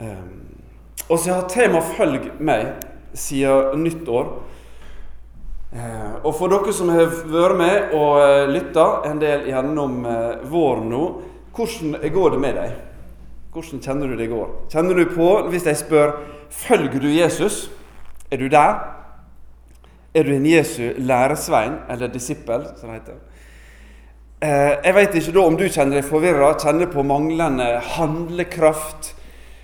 Um, og så har tema 'Følg meg' siden nyttår. Uh, og for dere som har vært med og uh, lytta en del gjennom uh, våren nå, hvordan går det med deg? Hvordan kjenner du det går? Kjenner du på, hvis jeg spør 'Følger du Jesus'? Er du der? Er du en Jesu læresvein, eller disippel, som det heter? Eh, jeg vet ikke da om du kjenner deg forvirra, kjenner på manglende handlekraft,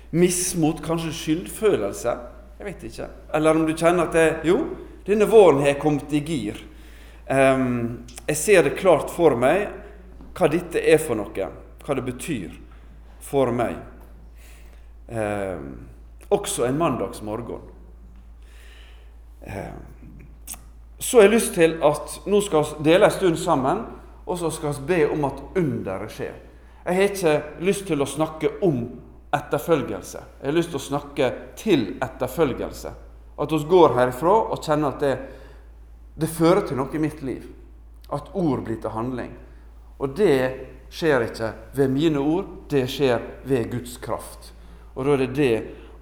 mismot, kanskje skyldfølelse. Jeg vet ikke. Eller om du kjenner at det, jo, denne våren har kommet i gir. Um, jeg ser det klart for meg hva dette er for noe, hva det betyr for meg. Um, også en mandagsmorgen. Um, så har jeg lyst til at nå skal vi dele en stund sammen og så skal vi be om at underet skjer. Jeg har ikke lyst til å snakke om etterfølgelse. Jeg har lyst til å snakke til etterfølgelse. At vi går herifra og kjenner at det, det fører til noe i mitt liv. At ord blir til handling. Og det skjer ikke ved mine ord, det skjer ved Guds kraft. Og da er det det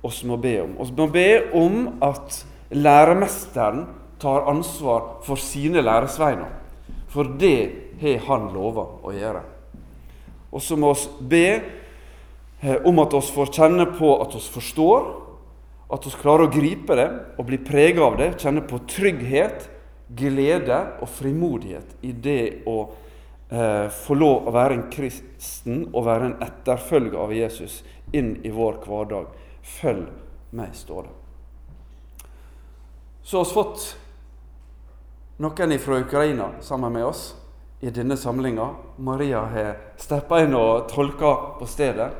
oss må be om. Vi må be om at læremesteren tar ansvar for sine læresveiner. For det har Han lova å gjøre. Og så må vi be om at vi får kjenne på at vi forstår, at vi klarer å gripe det og bli prega av det, kjenne på trygghet, glede og frimodighet i det å eh, få lov å være en kristen og være en etterfølger av Jesus inn i vår hverdag. Følg meg, står det. Så har vi fått noen fra Ukraina sammen med oss i denne samlinga. Maria har steppa inn og tolka på stedet.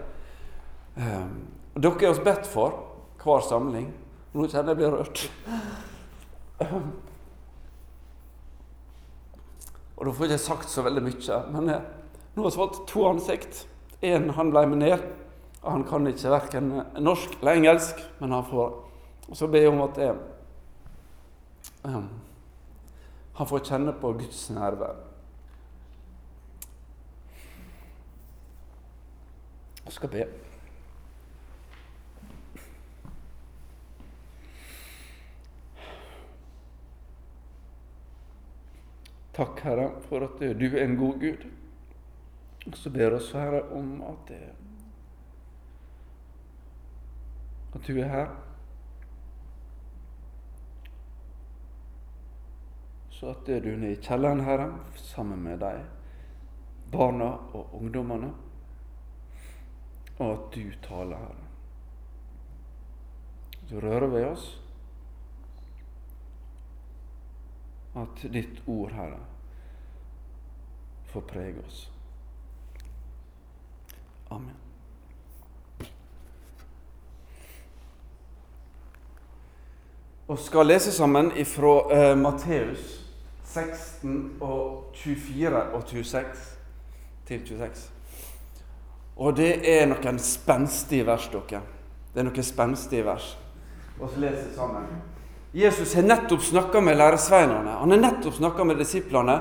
Um, dere har oss bedt for hver samling. Nå kjenner jeg blir rørt. Um, og da får jeg ikke sagt så veldig mye, men jeg, nå har vi fått to ansikt. Én han ble med ned. Han kan ikke verken norsk eller engelsk, men han får Og så ber jeg om at jeg, um, han får kjenne på Guds nærvær. Jeg skal be. Takk, Herre, for at du er en god Gud. Og så ber oss, Herre, om at, at du er her. Så at du er i kjelleren, Herre, sammen med de barna og ungdommene og at du taler, Herre. Du rører ved oss. At ditt ord, Herre, får prege oss. Amen. Og skal lese sammen fra eh, Matteus 16 og 24 og 26 til 26. Og det er noen spenstige vers, dere. Det er noen spenstige vers. Og så leser vi sammen. Jesus har nettopp snakka med læresveinene. Han har nettopp snakka med disiplene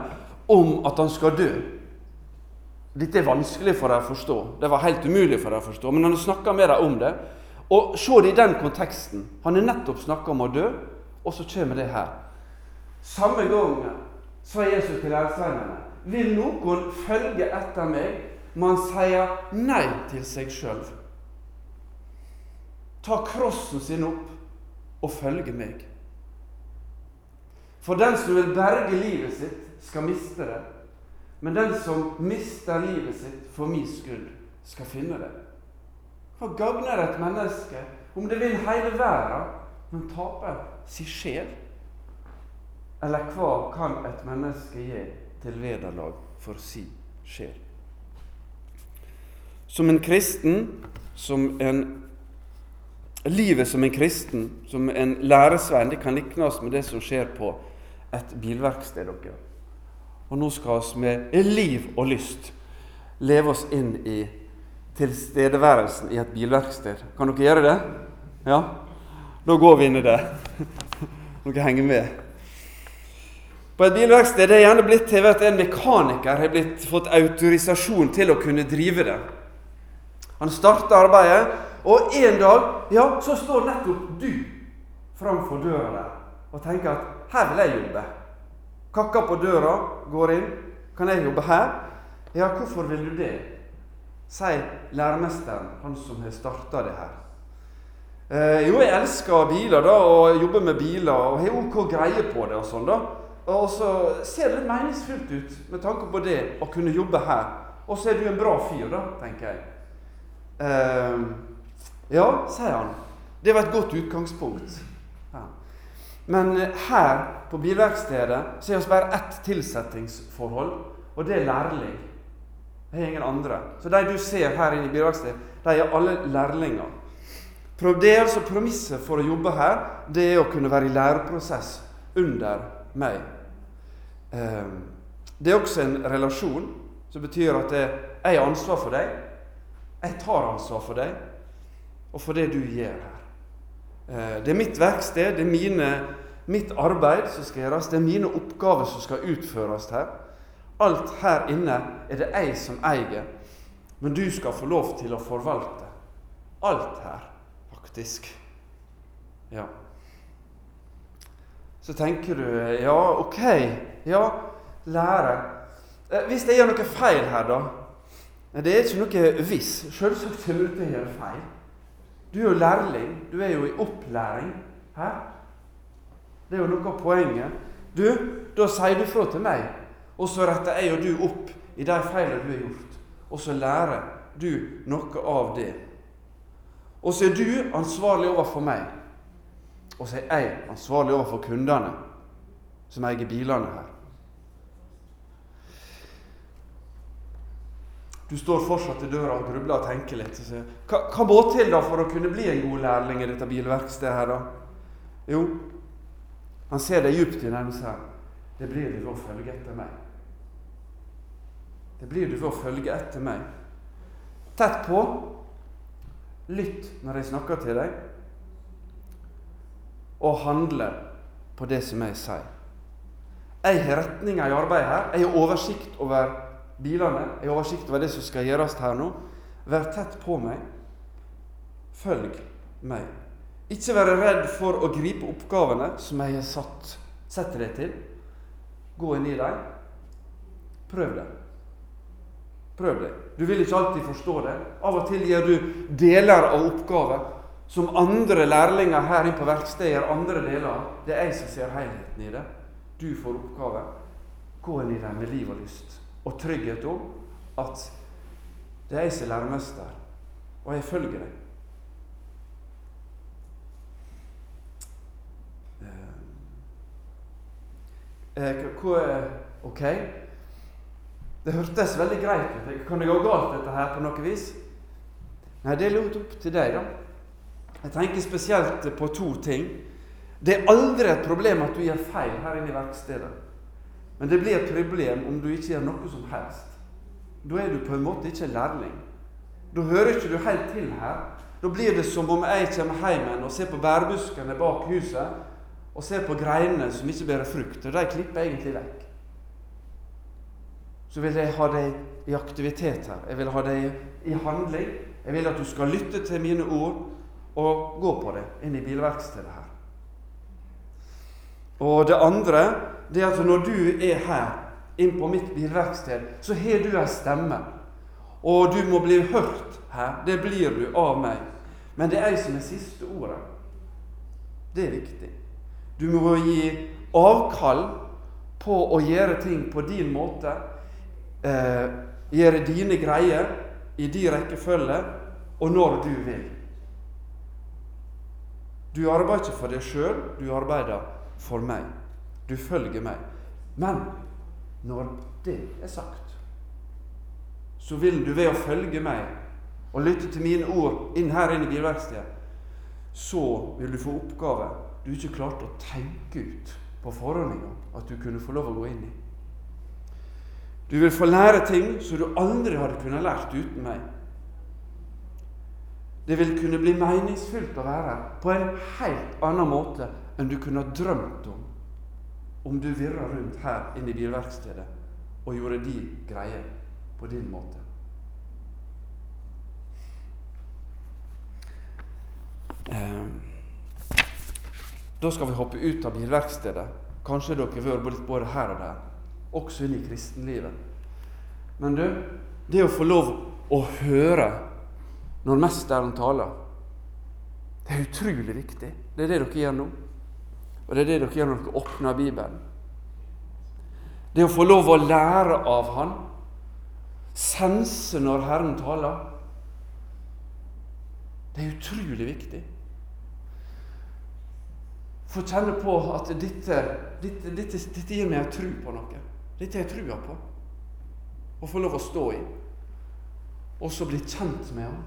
om at han skal dø. Dette er vanskelig for dem å forstå. Det var helt umulig for dem å forstå. Men han har snakka med dem om det. Og se det i den konteksten. Han har nettopp snakka om å dø, og så kommer det her. Samme gang sa Jesus til læresveinene Vil noen følge etter meg, man sier nei til seg sjøl. Ta krossen sin opp og følge meg. For den som vil berge livet sitt, skal miste det. Men den som mister livet sitt for min skyld, skal finne det. Hva gagner et menneske om det vil hele verden, men taper sin sjel? Eller hva kan et menneske gi til vederlag for sin sjel? Som en kristen, som en Livet som en kristen, som en læresvenn, det kan liknes med det som skjer på et bilverksted. dere. Og nå skal vi med liv og lyst leve oss inn i tilstedeværelsen i et bilverksted. Kan dere gjøre det? Ja? Da går vi inn i det. Dere henger med. På et bilverksted det er gjerne blitt til at en mekaniker har blitt, fått autorisasjon til å kunne drive det. Han starter arbeidet, Og en dag ja, så står nettopp du framfor døra der og tenker at her vil jeg jobbe. Kakker på døra, går inn. Kan jeg jobbe her? Ja, hvorfor vil du det? Sier læremesteren, han som har starta det her. Eh, jo, jeg elsker biler da, og jobber med biler og har OK greie på det. Og sånn da. Og så ser det litt meningsfylt ut med tanke på det å kunne jobbe her. Og så er du en bra fyr, da, tenker jeg. Eh, ja, sier han. Det var et godt utgangspunkt. Men her på bilverkstedet så er vi bare ett tilsettingsforhold, og det er lærling. Det er ingen andre. Så de du ser her inne i bilverkstedet, de er alle lærlinger. Det er altså Premisset for å jobbe her det er å kunne være i læreprosess under meg. Ehm, det er også en relasjon som betyr at jeg har ansvar for deg. Jeg tar ansvar for deg og for det du gjør her. Eh, det er mitt verksted, det er mine, mitt arbeid som skal gjøres, det er mine oppgaver som skal utføres her. Alt her inne er det jeg som eier, men du skal få lov til å forvalte. Alt her, faktisk. Ja. Så tenker du ja, ok, ja, lære. Eh, hvis jeg gjør noe feil her, da? Det er ikke noe hvis. Selvsagt er til å gjøre feil. Du er jo lærling. Du er jo i opplæring. Hæ? Det er jo noe av poenget. Du, da sier du fra til meg, og så retter jeg og du opp i de feilene du har gjort. Og så lærer du noe av det. Og så er du ansvarlig overfor meg. Og så er jeg ansvarlig overfor kundene som eier bilene her. Du står fortsatt i døra og grubler og tenker litt. Og sier, hva, må til da for å kunne bli en god lærling i dette bilverkstedet her, da? Jo, han ser deg djupt i nærmest sier det blir du ved å følge etter meg. Det blir du ved å følge etter meg. Tett på. Lytt når jeg snakker til deg, og handle på det som jeg sier. Jeg har retninga i arbeidet her. Jeg har oversikt over bilene. Jeg har oversikt over det som skal gjøres her nå. Vær tett på meg. Følg meg. Ikke være redd for å gripe oppgavene som jeg har satt, setter deg til. Gå inn i dem. Prøv det. Prøv det. Du vil ikke alltid forstå det. Av og til gjør du deler av oppgaver som andre lærlinger her inne på verkstedet gjør andre deler av. Det er jeg som ser helheten i det. Du får oppgave. Gå inn i dem med liv og lyst og trygghet om at det er jeg som er læremester, og jeg følger deg. Eh, eh, ok. Det hørtes veldig greit ut. Kan det gå galt, dette her, på noe vis? Nei, det er lurt opp til deg, da. Jeg tenker spesielt på to ting. Det er aldri et problem at du gjør feil her inne i verkstedet. Men det blir et problem om du ikke gjør noe som helst. Da er du på en måte ikke lærling. Da hører ikke du helt til her. Da blir det som om jeg kommer hjem og ser på bærbuskene bak huset og ser på greinene som ikke bærer frukt. Og de klipper jeg egentlig vekk. Så vil jeg ha deg i aktivitet her. Jeg vil ha deg i handling. Jeg vil at du skal lytte til mine ord og gå på det inn i bilverkstedet her. Og det andre det er at når du er her inn på mitt bilverksted, så har du ei stemme. Og du må bli hørt her. Det blir du av meg. Men det er jeg som er siste ordet. Det er viktig. Du må gi avkall på å gjøre ting på din måte. Eh, gjøre dine greier i din rekkefølge og når du vil. Du arbeider ikke for deg sjøl, du arbeider for meg. Du følger meg. Men når det er sagt, så vil du ved å følge meg og lytte til mine ord inn her inne i bilverkstedet, så vil du få oppgave du ikke klarte å tenke ut på forhånd at du kunne få lov å gå inn i. Du vil få lære ting som du aldri hadde kunnet lært uten meg. Det vil kunne bli meningsfylt å være på en helt annen måte enn du kunne ha drømt om om du virra rundt her inne i bilverkstedet og gjorde din greie på din måte. Eh, da skal vi hoppe ut av bilverkstedet. Kanskje dere har vært både her og der, også inne i kristenlivet. Men du, det å få lov å høre når mesteren taler, det er utrolig viktig. Det er det dere gjør nå. Og det er det dere gjør når dere åpner Bibelen. Det å få lov å lære av Han, sense når Herren taler, det er utrolig viktig. Få kjenne på at dette, dette, dette, dette gir meg en tro på noe. Dette har jeg trua på. Å få lov å stå i. Og så bli kjent med Han.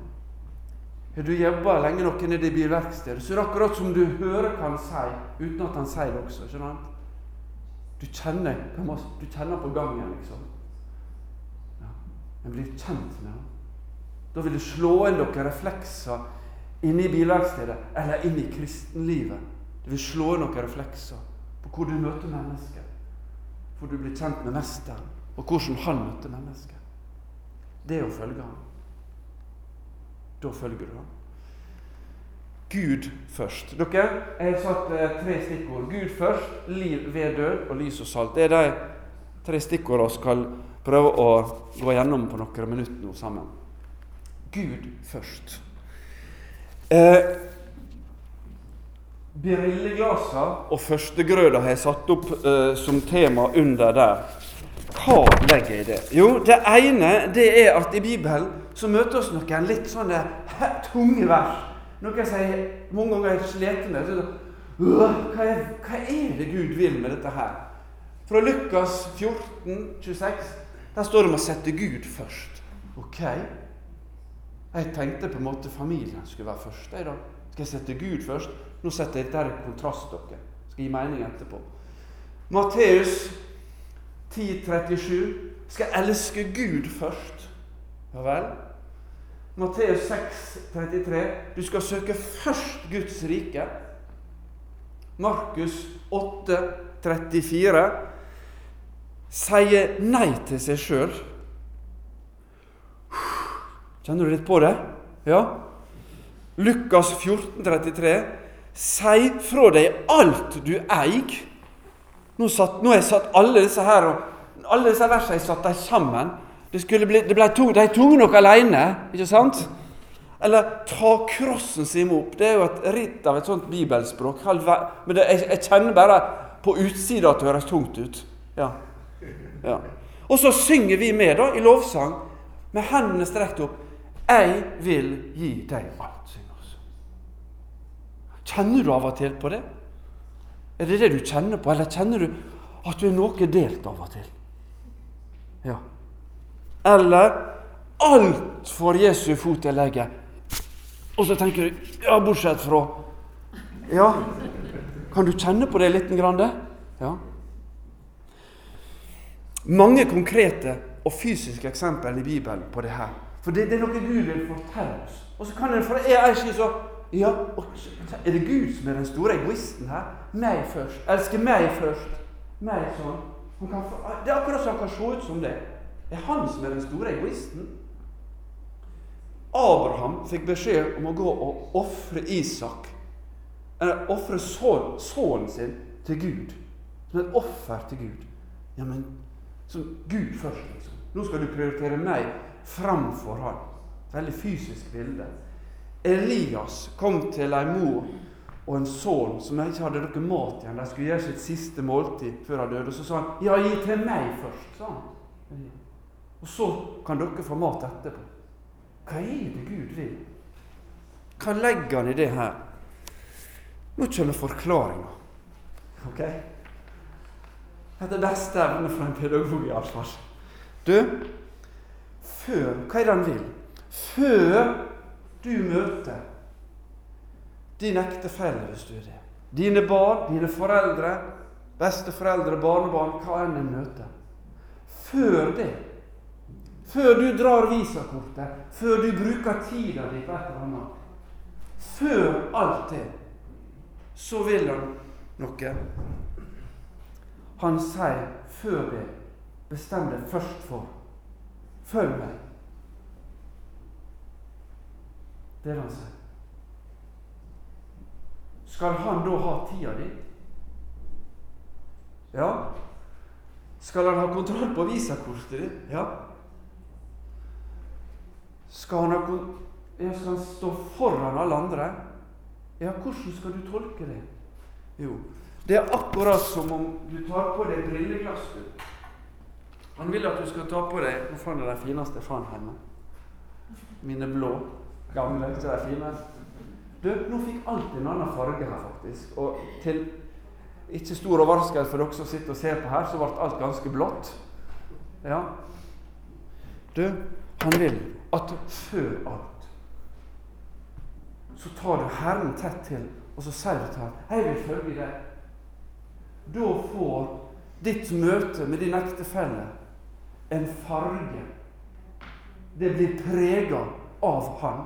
Har du jobba lenge nok nede i bilverkstedet, så er det akkurat som du hører hva han sier, uten at han sier det også. skjønner Du kjenner, du kjenner på gangen, liksom. Ja. En blir kjent med ham. Da vil det slå inn noen reflekser inne i bilverkstedet eller inn i kristenlivet. Det vil slå inn noen reflekser på hvor du møter mennesker. For du blir kjent med Mesteren, og hvordan han møter mennesker. Det er å følge ham. Da følger du ham. Gud først. Dere, jeg har satt eh, tre stikkord. Gud først, liv ved død og lys og salt. Det er de tre stikkordene vi skal prøve å gå gjennom på noen minutter nå sammen. Gud først. Eh, Brilleglassene og førstegrøda har jeg satt opp eh, som tema under der. Hva legger jeg i det? Jo, det ene det er at i Bibelen så møter oss noen litt sånne tunge vers. Noe jeg mange ganger har slitt med. hva, er, hva er det Gud vil med dette her? Fra Lukas 14, 26, der står det om å sette Gud først. Ok. Jeg tenkte på en måte familien skulle være først. Jeg da. Skal jeg sette Gud først? Nå setter jeg dette kontrast dere. Skal gi mening etterpå. Matteus 10,37 skal elske Gud først. Ja vel? Matteus 6, 33. Du skal søke først Guds rike. Markus 8, 34. Sier nei til seg sjøl. Kjenner du litt på det? Ja? Lukas 14, 33. Si fra deg alt du eier. Nå, satt, nå har jeg satt alle disse her og alle disse versene jeg satt dem sammen. Det, bli, det ble tung, de tok nok alene, ikke sant? Eller ta krossen sin opp. Det er jo et ritt av et sånt bibelspråk. Men det, jeg, jeg, kjenner bare på utsida at det høres tungt ut. Ja. ja. Og så synger vi med da, i lovsang med hendene strekt opp. Jeg vil gi deg alt, synger oss. Kjenner du av og til på det? Er det det du kjenner på, eller kjenner du at du er noe delt av og til? Ja. Eller alt for Jesu fot jeg legger. Og så tenker du Ja, bortsett fra Ja. Kan du kjenne på det litt? Grann, ja. Mange konkrete og fysiske eksempler i Bibelen på det her. For det, det er noe Gud vil fortelle oss. Og så kan en for jeg si så ja, Er det Gud som er den store egoisten her? Meg først. Elsker meg først. Meg sånn. Det er akkurat som han kan se ut som det. Det er han som er den store egoisten. Abraham fikk beskjed om å gå og ofre Isak, eller ofre sønnen sin, til Gud. Som et offer til Gud. Ja, men som Gud først, liksom. Nå skal du prioritere meg framfor han. Veldig fysisk bilde. Elias kom til ei mor og en sønn som ikke hadde noe mat igjen. De skulle gjøre sitt siste måltid før han døde. Og så sa han, 'Ja, gi til meg først', sa han. Og så kan dere få mat etterpå. Hva er det Gud vil? Hva legger han i det her? Nå kommer forklaringa. Ok? Dette er beste evne for en pedagog, iallfall. Du, før Hva er det han vil? Før du møter din ektefelle, hvis du er det, dine barn, dine foreldre, besteforeldre, barnebarn, hva enn en møter Før det før du drar visakortet, før du bruker tida di på et eller annet. Før alt det, så vil han noe. Han sier før det Bestem deg først for Følg meg. Det er det han sier. skal han da ha tida di? Ja. Skal han ha kontroll på visakortet ditt? Ja. Skal han, ha, ja, skal han stå foran alle andre? Ja, hvordan skal du tolke det? Jo, det er akkurat som om du tar på deg brilleglass. Han vil at du skal ta på deg Hva faen er de fineste faen henne? Mine blå. Gamle. Ikke de fine? Du, nå fikk alt en annen farge her, faktisk. Og til ikke stor overraskelse for dere som sitter og ser på her, så ble alt ganske blått. Ja. Du, han vil at før alt så tar du Herren tett til, og så sier du til ham 'Jeg vil følge deg'. Da får ditt møte med din ektefelle en farge. Det blir prega av han.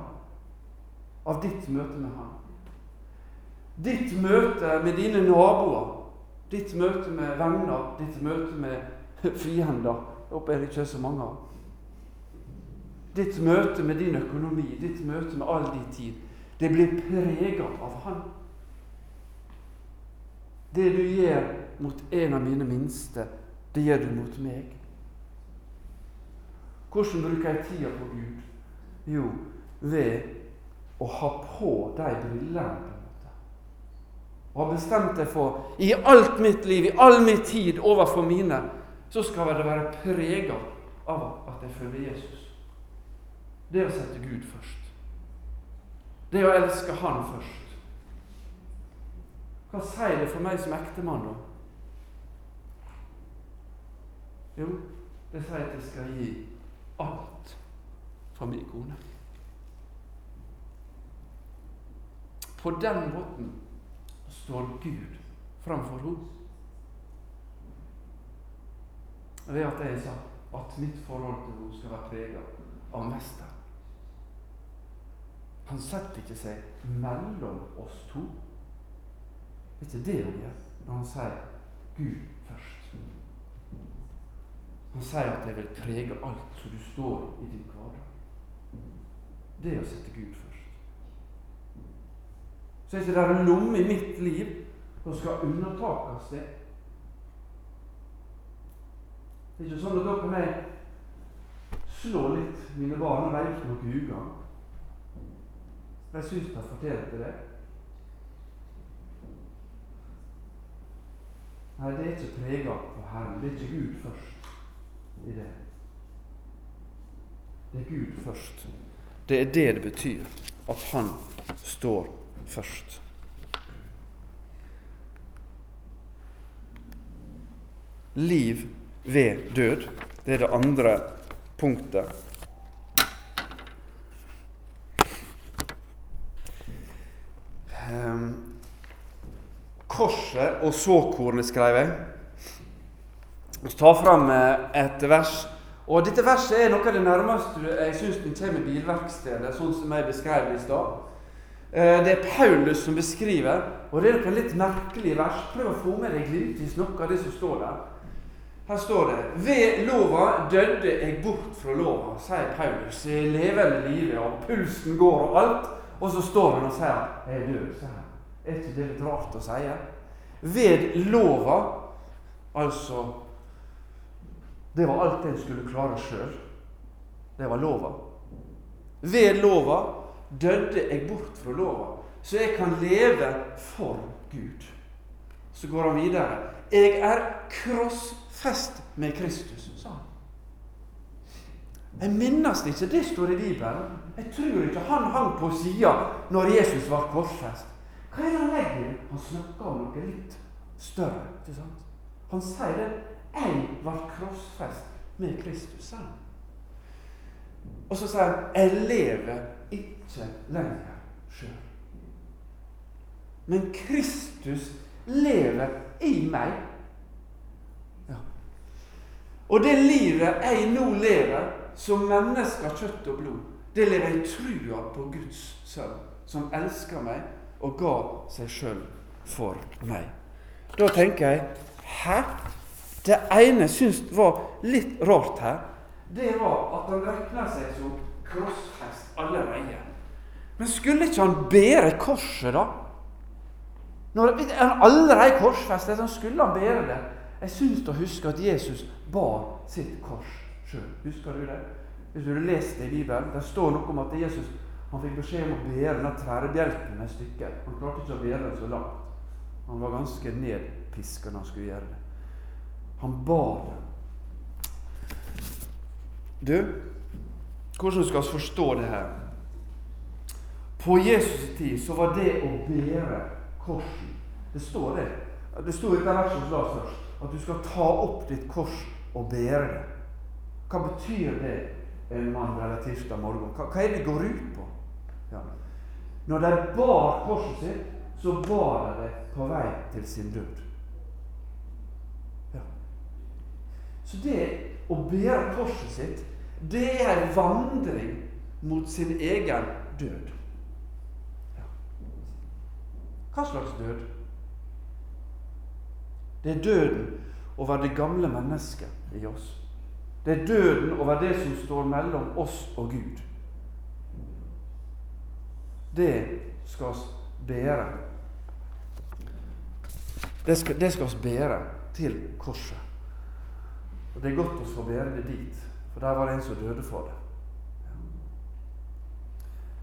Av ditt møte med han. Ditt møte med dine naboer, ditt møte med venner, ditt møte med fiender Jeg håper det ikke er så mange av. Ditt møte med din økonomi, ditt møte med all din tid det blir prega av Han. Det du gjør mot en av mine minste, det gjør du mot meg. Hvordan bruker jeg tida på Gud? Jo, ved å ha på de brillene. Og har bestemt deg for i alt mitt liv, i all min tid overfor mine, så skal det være prega av at jeg følger Jesus. Det er å sette Gud først. Det er å elske Han først. Hva sier det for meg som ektemann, da? Jo, det sier at jeg skal gi alt for min kone. På den måten står Gud framfor henne. Ved at jeg sa at mitt forhold til henne skal være preget av mester. Han setter ikke seg mellom oss to. Det er ikke det han gjør når han sier Gud først. Han sier at 'jeg vil prege alt som du står i din hverdag'. Det er å sette Gud først. Så er ikke det en lomme i mitt liv som skal undertakes det. Det er ikke sånn at dere og jeg slår litt mine barn og veier ikke noe ugagn. Jeg syns han fortjente det. Nei, det er ikke prega på Herren. Det er ikke Gud først i det. Det er Gud først. Det er det det betyr at Han står først. Liv ved død. Det er det andre punktet. Korset og såkornet, skrev jeg. Vi tar fram eh, et vers. Og Dette verset er noe av det nærmeste jeg syns den kommer bilverkstedet, sånn som jeg beskrev det i stad. Eh, det er Paulus som beskriver, og det er noe litt merkelig vers. Prøv å få med deg glimtvis noe av det som står der. Her står det Ved lova døde jeg bort fra lova, sier Paulus. Jeg lever livet, og pulsen går og alt. Og så står han og sier at 'jeg er død'. Så her. Er ikke det litt rart å si? Ved lova, altså Det var alt en skulle klare sjøl. Det var lova. Ved lova døde jeg bort fra lova, så jeg kan leve for Gud. Så går han videre. Jeg er krossfest med Kristus, sa han. Jeg minnes ikke det står i Bibelen. Jeg tror ikke han hang på sida når Jesus var korsfest. Hva er det han legger i? Han snakker om noe litt større. ikke sant? Han sier det. 'Jeg var krossfest med Kristus', han. Og så sier han 'Jeg lever ikke lenger sjøl'. Men Kristus lever i meg. Ja. Og det livet jeg nå lever som menneske av kjøtt og blod, det lever i trua på Guds sønn, som elsker meg og ga seg sjøl for meg. Da tenker jeg Hæ? Det ene jeg syns var litt rart her, det var at han regna seg som krossfest allerede. Men skulle ikke han bære korset, da? Når han allerede korsfestet, så skulle han bære det. Jeg syns å huske at Jesus bar sitt kors sjøl. Husker du det? Hvis du det i Bibelen, det står noe om at Jesus han fikk beskjed om å bære denne tverrbjelken et stykke. Han klarte ikke å bære den så langt. Han var ganske nedpiska når han skulle gjøre det. Han bar den. Du, hvordan skal vi forstå det her? På Jesus' tid så var det å bære korset Det står det. Det står i det verset som la først, at du skal ta opp ditt kors og bære det. Hva betyr det en mandag eller tirsdag morgen? Hva, hva er det går ut på? Ja. Når de bar korset sitt, så bar de det på vei til sin død. Ja. Så det å bære korset sitt, det er en vandring mot sin egen død. Ja. Hva slags død? Det er døden over det gamle mennesket i oss. Det er døden over det som står mellom oss og Gud det skal oss bære. Det skal, det skal oss bære til korset. Og det er godt å få bære det dit, for der var det en som døde for det.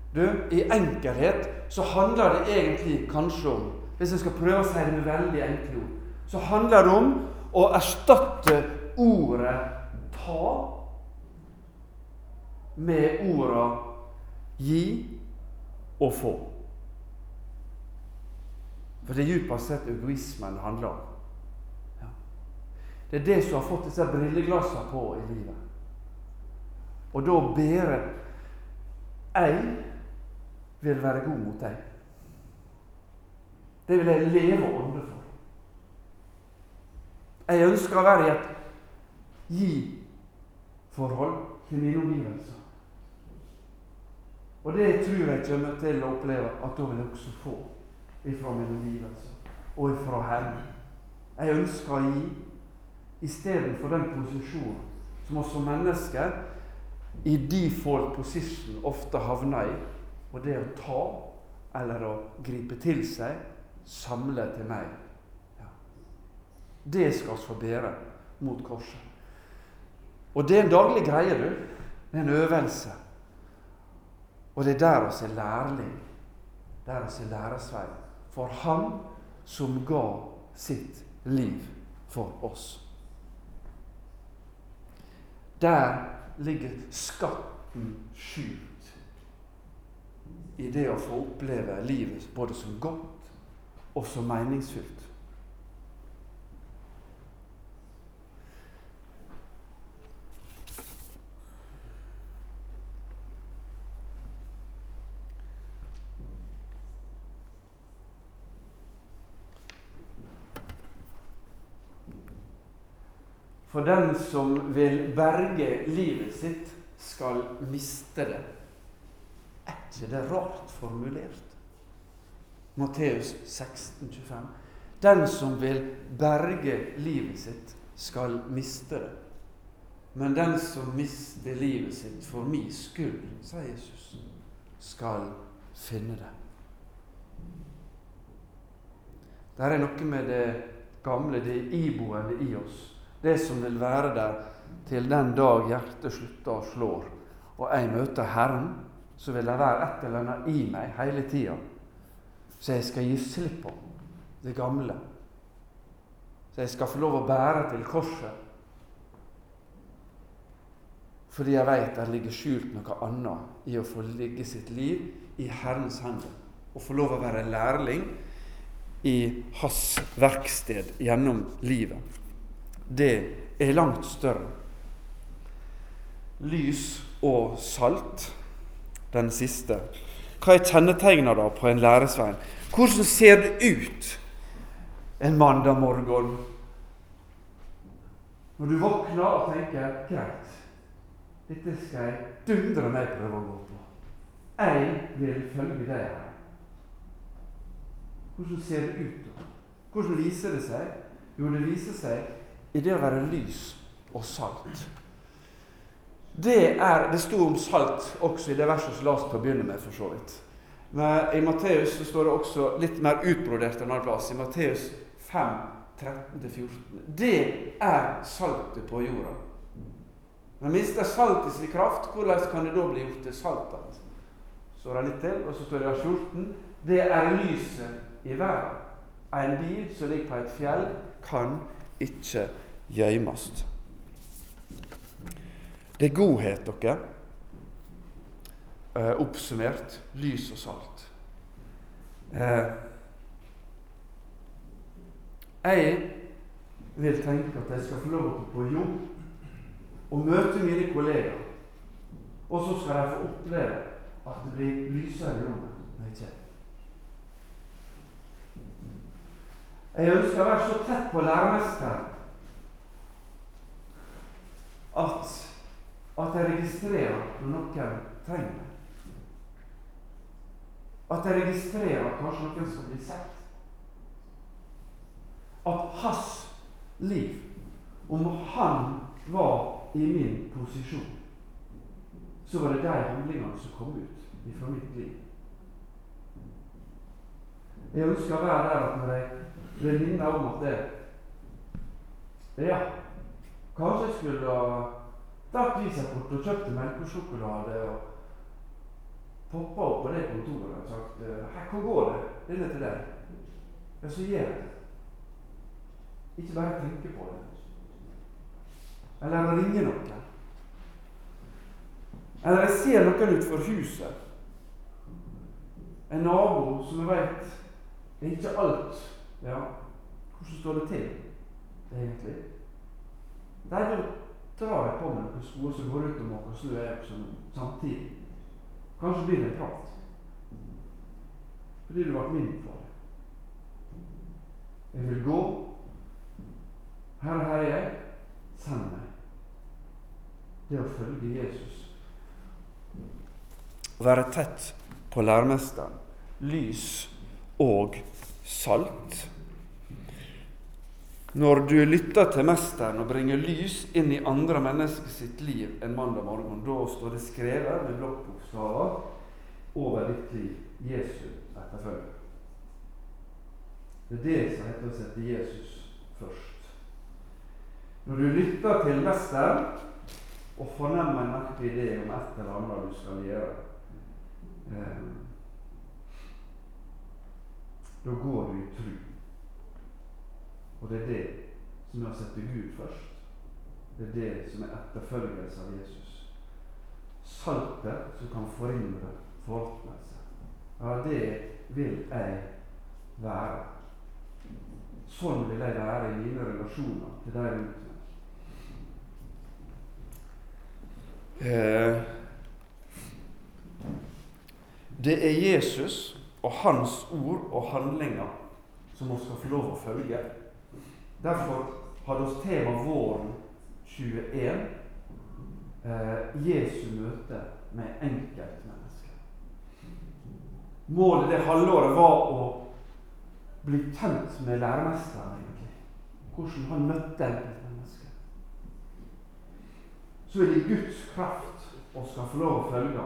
Du, I enkelhet så handler det egentlig kanskje om Hvis jeg skal prøve å si det med veldig enkle ord, så handler det om å erstatte ordet 'ta' med orda 'gi' og få. For det er djupest sett egoismen det handler om. Ja. Det er det som har fått disse brilleglassene på i livet. Og da bære jeg vil være god mot deg. Det vil jeg leve og ånde for. Jeg ønsker å være i et gi-forhold til mine omgivelser. Og det tror jeg kommer til å oppleve at da vil jeg også få ifra min omgivelse og ifra Herren. Jeg ønsker å gi istedenfor den posisjonen som som mennesker i default position ofte havner i, og det å ta eller å gripe til seg, samle til meg. Ja. Det skal vi få bære mot korset. Og det er en daglig greie, du. Det er en øvelse. Og det er der oss er lærling. Der oss er læresvei. For Han som ga sitt liv for oss. Der ligger skatten skjult i det å få oppleve livet både som godt og som meningsfylt. For den som vil berge livet sitt, skal miste det. Er ikke det rart formulert? Matteus 16, 25. Den som vil berge livet sitt, skal miste det. Men den som mister livet sitt for min skyld, sa Jesus, skal finne det. Det er noe med det gamle, det iboende i oss det som vil være der til den dag hjertet slutter å slå, og jeg møter Herren, så vil det være et eller annet i meg hele tida så jeg skal gi slipp på det gamle. Så jeg skal få lov å bære til korset. Fordi jeg veit det ligger skjult noe annet i å få ligge sitt liv i Herrens hender. Og få lov å være lærling i hans verksted gjennom livet det er langt større. Lys og salt, den siste. Hva er kjennetegna da på en læresvein? Hvordan ser det ut en mandag morgen når du våkner og tenker greit, dette skal jeg dundre meg prøve å gå på. Jeg vil følge deg her. Hvordan ser det ut da? Hvordan viser det seg? Jo, det viser seg i det å være lys og salt. Det, er, det sto om salt også i det verset som la oss på å begynne med. for så vidt. Men i Matteus så står det også litt mer utbrodert en annet plass. I Matteus 5, 13-14. Det er saltet på jorda. Men mister saltet sin kraft, hvordan kan det da bli gjort til salt? Så det litt til, og så står det i 14. Det er lyset i verden. En by som ligger på et fjell, kan ikke gjøymast. Det er godhet, dere. Eh, oppsummert lys og salt. Eh, jeg vil tenke at jeg skal få lov til å gå på jobb og møte mine kollegaer. Og så skal jeg få oppleve at det blir lysere i rommet når jeg kommer. Jeg ønsker å være så tett på læremesteren at, at jeg registrerer når noen trenger meg. At jeg registrerer at kanskje noen skal bli sett. At hans liv, om han var i min posisjon, så var det de handlingene som kom ut fra mitt liv. Jeg ønsker å være der at når jeg minner om at det Ja, kanskje jeg skulle ha tatt visakort og kjøpt melkesjokolade og poppa opp på det kontoret og sagt Hei, hvor går det? Denne til deg. Ja, så gjør jeg det. Ikke bare tenke på det. Eller ringe noen. Eller jeg ser noen utenfor huset. En nabo som jeg vet er ikke alt Ja, hvordan står det til egentlig? Der drar jeg på meg noen sko som går ut og jeg snø samtidig. Kanskje blir det prat. Fordi du ble min det. Jeg vil gå. Herre, her er jeg. Send meg. Det å følge Jesus. Være tett på læremesteren. Lys og salt. Når du lytter til Mesteren og bringer lys inn i andre mennesker sitt liv en mandag morgen, da står det skrevet med blokkbokstaver over ditt liv Jesu etterfølger. Det er det som heter å sette Jesus først. Når du lytter til Mesteren og fornemmer en merkelig idé om et eller annet du skal gjøre, eh, da går du i tru. Og det er det som er å sette Gud først. Det er det som er etterfølgelse av Jesus. Saltet som kan forhindre forråtnelse. Ja, det vil jeg være. Sånn vil jeg være i mine relasjoner til deg rundt meg. Eh, det er Jesus og hans ord og handlinger som vi skal få lov å følge. Derfor hadde vi tema våren 21 eh, Jesu møte med enkeltmennesker. Målet det halvåret var å bli kjent med læremesteren, egentlig. Hvordan han møtte enkeltmennesker. Så er det Guds kraft vi skal få lov å følge.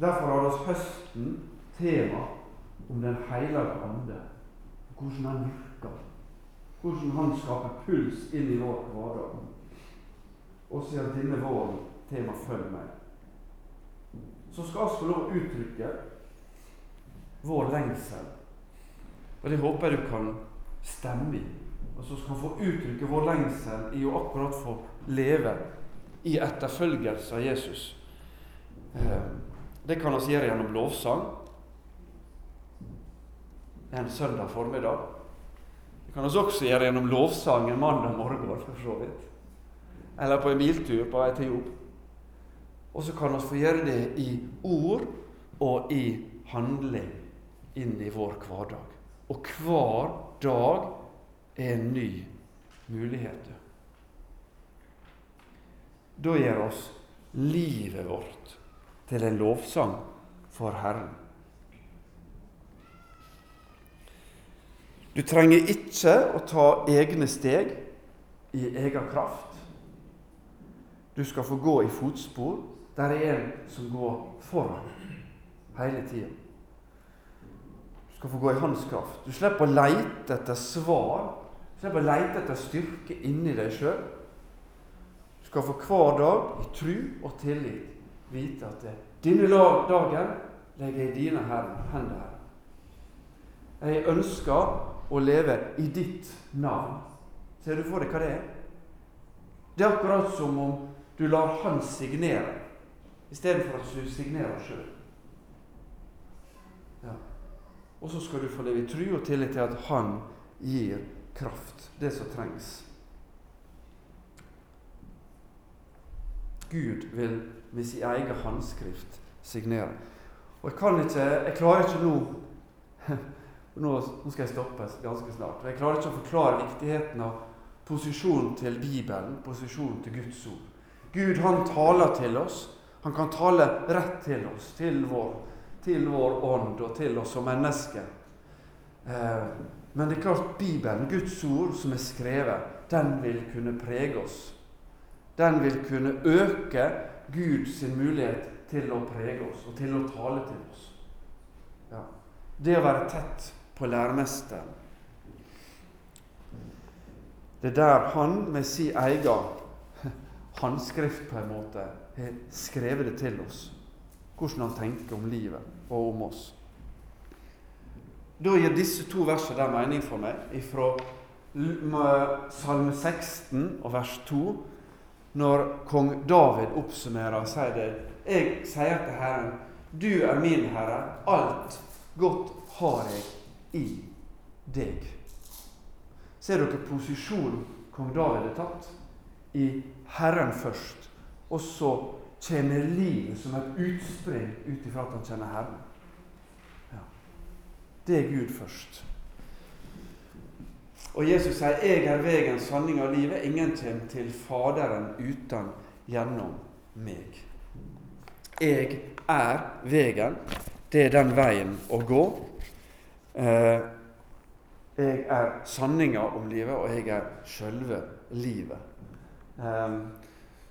Derfor har vi høsten tema om Den hellige ande. Hvordan han virker. Hvordan han skaper puls inn i vår hverdag. Og siden denne våren tema 'Følg meg'. Så skal vi få lov å uttrykke vår lengsel. Og det håper jeg du kan stemme i. Og så skal vi få uttrykke vår lengsel i å akkurat få leve i etterfølgelse av Jesus. Eh, det kan vi gjøre gjennom lovsang. En søndag formiddag. Det kan vi også gjøre gjennom lovsangen mandag morgen, for så vidt. Eller på en biltur på vei til jobb. Og så kan vi få gjøre det i ord og i handling inn i vår hverdag. Og hver dag er en ny mulighet. Da gjør oss livet vårt til en lovsang for Herren. Du trenger ikke å ta egne steg i egen kraft. Du skal få gå i fotspor der det er en som går foran hele tida. skal få gå i hans kraft. Du slipper å leite etter svar. Du slipper å leite etter styrke inni deg sjøl. Du skal for hver dag i tru og tillit vite at det, denne dagen legger jeg dine hender. her. Jeg ønsker å leve i ditt navn. Ser du for deg hva det er? Det er akkurat som om du lar Han signere, istedenfor at du signerer sjøl. Ja. Og så skal du få leve i tru og tillit til at Han gir kraft, det som trengs. Gud vil med sin egen håndskrift signere. Og jeg kan ikke Jeg klarer ikke nå Nå, skal jeg stoppe ganske snart. Jeg klarer ikke å forklare viktigheten av posisjonen til Bibelen, posisjonen til Guds ord. Gud han taler til oss. Han kan tale rett til oss, til vår, til vår ånd og til oss som mennesker. Eh, men det er klart Bibelen, Guds ord som er skrevet, den vil kunne prege oss. Den vil kunne øke Guds mulighet til å prege oss og til å tale til oss. Ja. Det å være tett på læremesteren. Det er der han med sin egen håndskrift på en måte har skrevet det til oss. Hvordan han tenker om livet og om oss. Da gir disse to versene der mening for meg, fra Salme 16 og vers 2 når kong David oppsummerer, og sier det Jeg sier til Herren, du er min Herre, alt godt har jeg i deg. Ser dere posisjonen kong David har tatt? I Herren først, og så kommer livet som et utspring ut ifra at han kjenner Herren. Ja. Det er Gud først. Og Jesus sier 'Jeg er veien, sanning og livet'. Ingen kommer til Faderen uten gjennom meg. Jeg er veien. Det er den veien å gå. Eh, jeg er sanninga om livet, og jeg er sjølve livet. Eh,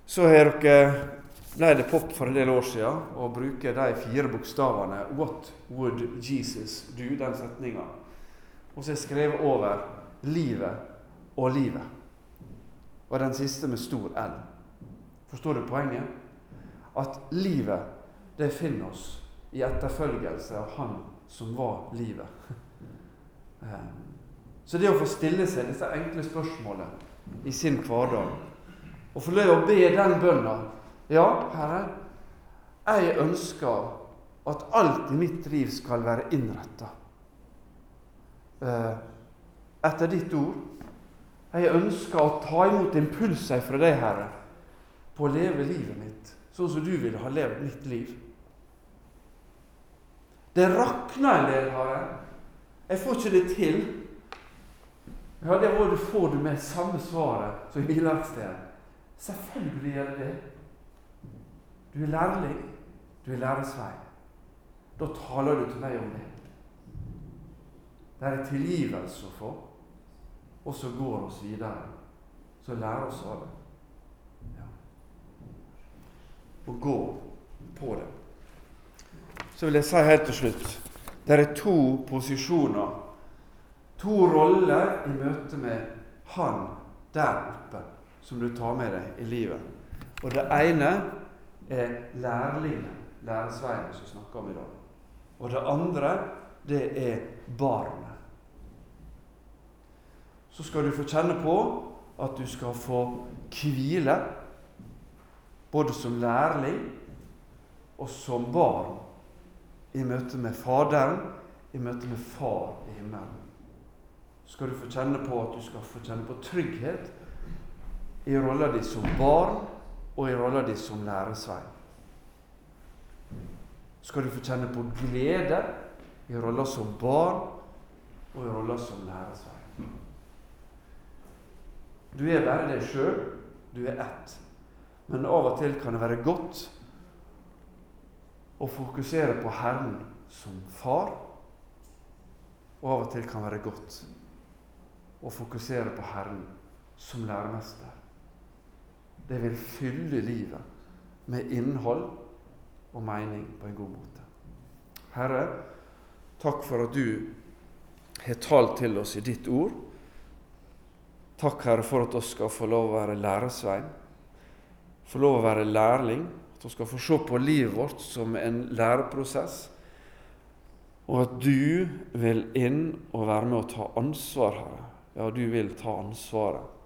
så har dere ble det pop for en del år siden å bruke de fire bokstavene 'What would Jesus do?' den setninga. Og så har jeg skrevet over livet og livet. Og den siste med stor L. Forstår du poenget? At livet, det finner oss i etterfølgelse av Han som var livet. Eh, så det å få stille seg disse enkle spørsmålene i sin hverdag, og få lov å be den bønna Ja, Herre, jeg ønsker at alt i mitt liv skal være innretta eh, etter ditt ord. Jeg ønsker å ta imot impulser fra deg, Herre, på å leve livet mitt sånn som du ville ha levd mitt liv. Det rakner en del, har Jeg Jeg får ikke det til. Ja, det du får du med samme svaret som i bilverkstedet. Selvfølgelig gjør det det. Du er lærling. Du er læresvei. Da taler du til meg om det. Det er tilgivelse å få og så går oss videre. Så lærer oss av det. Ja. Og gå på det. Så vil jeg si helt til slutt det er to posisjoner, to roller i møte med Han der oppe, som du tar med deg i livet. Og det ene er lærlingen, læresveien, som vi snakker om i dag. Og det andre, det er barnet så skal du få kjenne på at du skal få hvile, både som lærling og som barn, i møte med Faderen, i møte med Far i himmelen. Skal du få kjenne på at du skal få kjenne på trygghet i rolla di som barn og i rolla di som læresvei. Skal du få kjenne på glede i rolla som barn og i rolla som læresvei. Du er bare deg sjøl. Du er ett. Men av og til kan det være godt å fokusere på Herren som far. Og av og til kan være godt å fokusere på Herren som læremester. Det vil fylle livet med innhold og mening på en god måte. Herre, takk for at du har talt til oss i ditt ord. Takk, Herre, for at vi skal få lov å være læresvein, få lov å være lærling, vi skal få se på livet vårt som en læreprosess, og at du vil inn og være med å ta ansvar, Herre. Ja, du vil ta ansvaret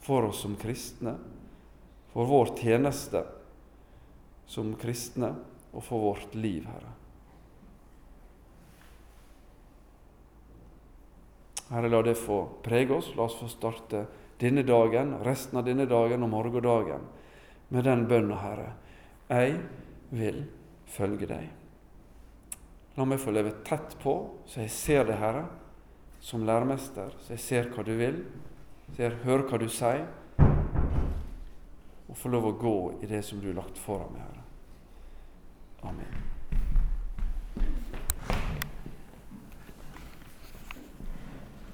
for oss som kristne, for vår tjeneste som kristne og for vårt liv, Herre. Herre, la det få prege oss. La oss få starte denne dagen, resten av denne dagen og morgendagen med den bønna, Herre. Jeg vil følge deg. La meg få leve tett på, så jeg ser det, Herre, som læremester, så jeg ser hva du vil, så jeg hører hva du sier, og får lov å gå i det som du har lagt foran meg, Herre. Amen.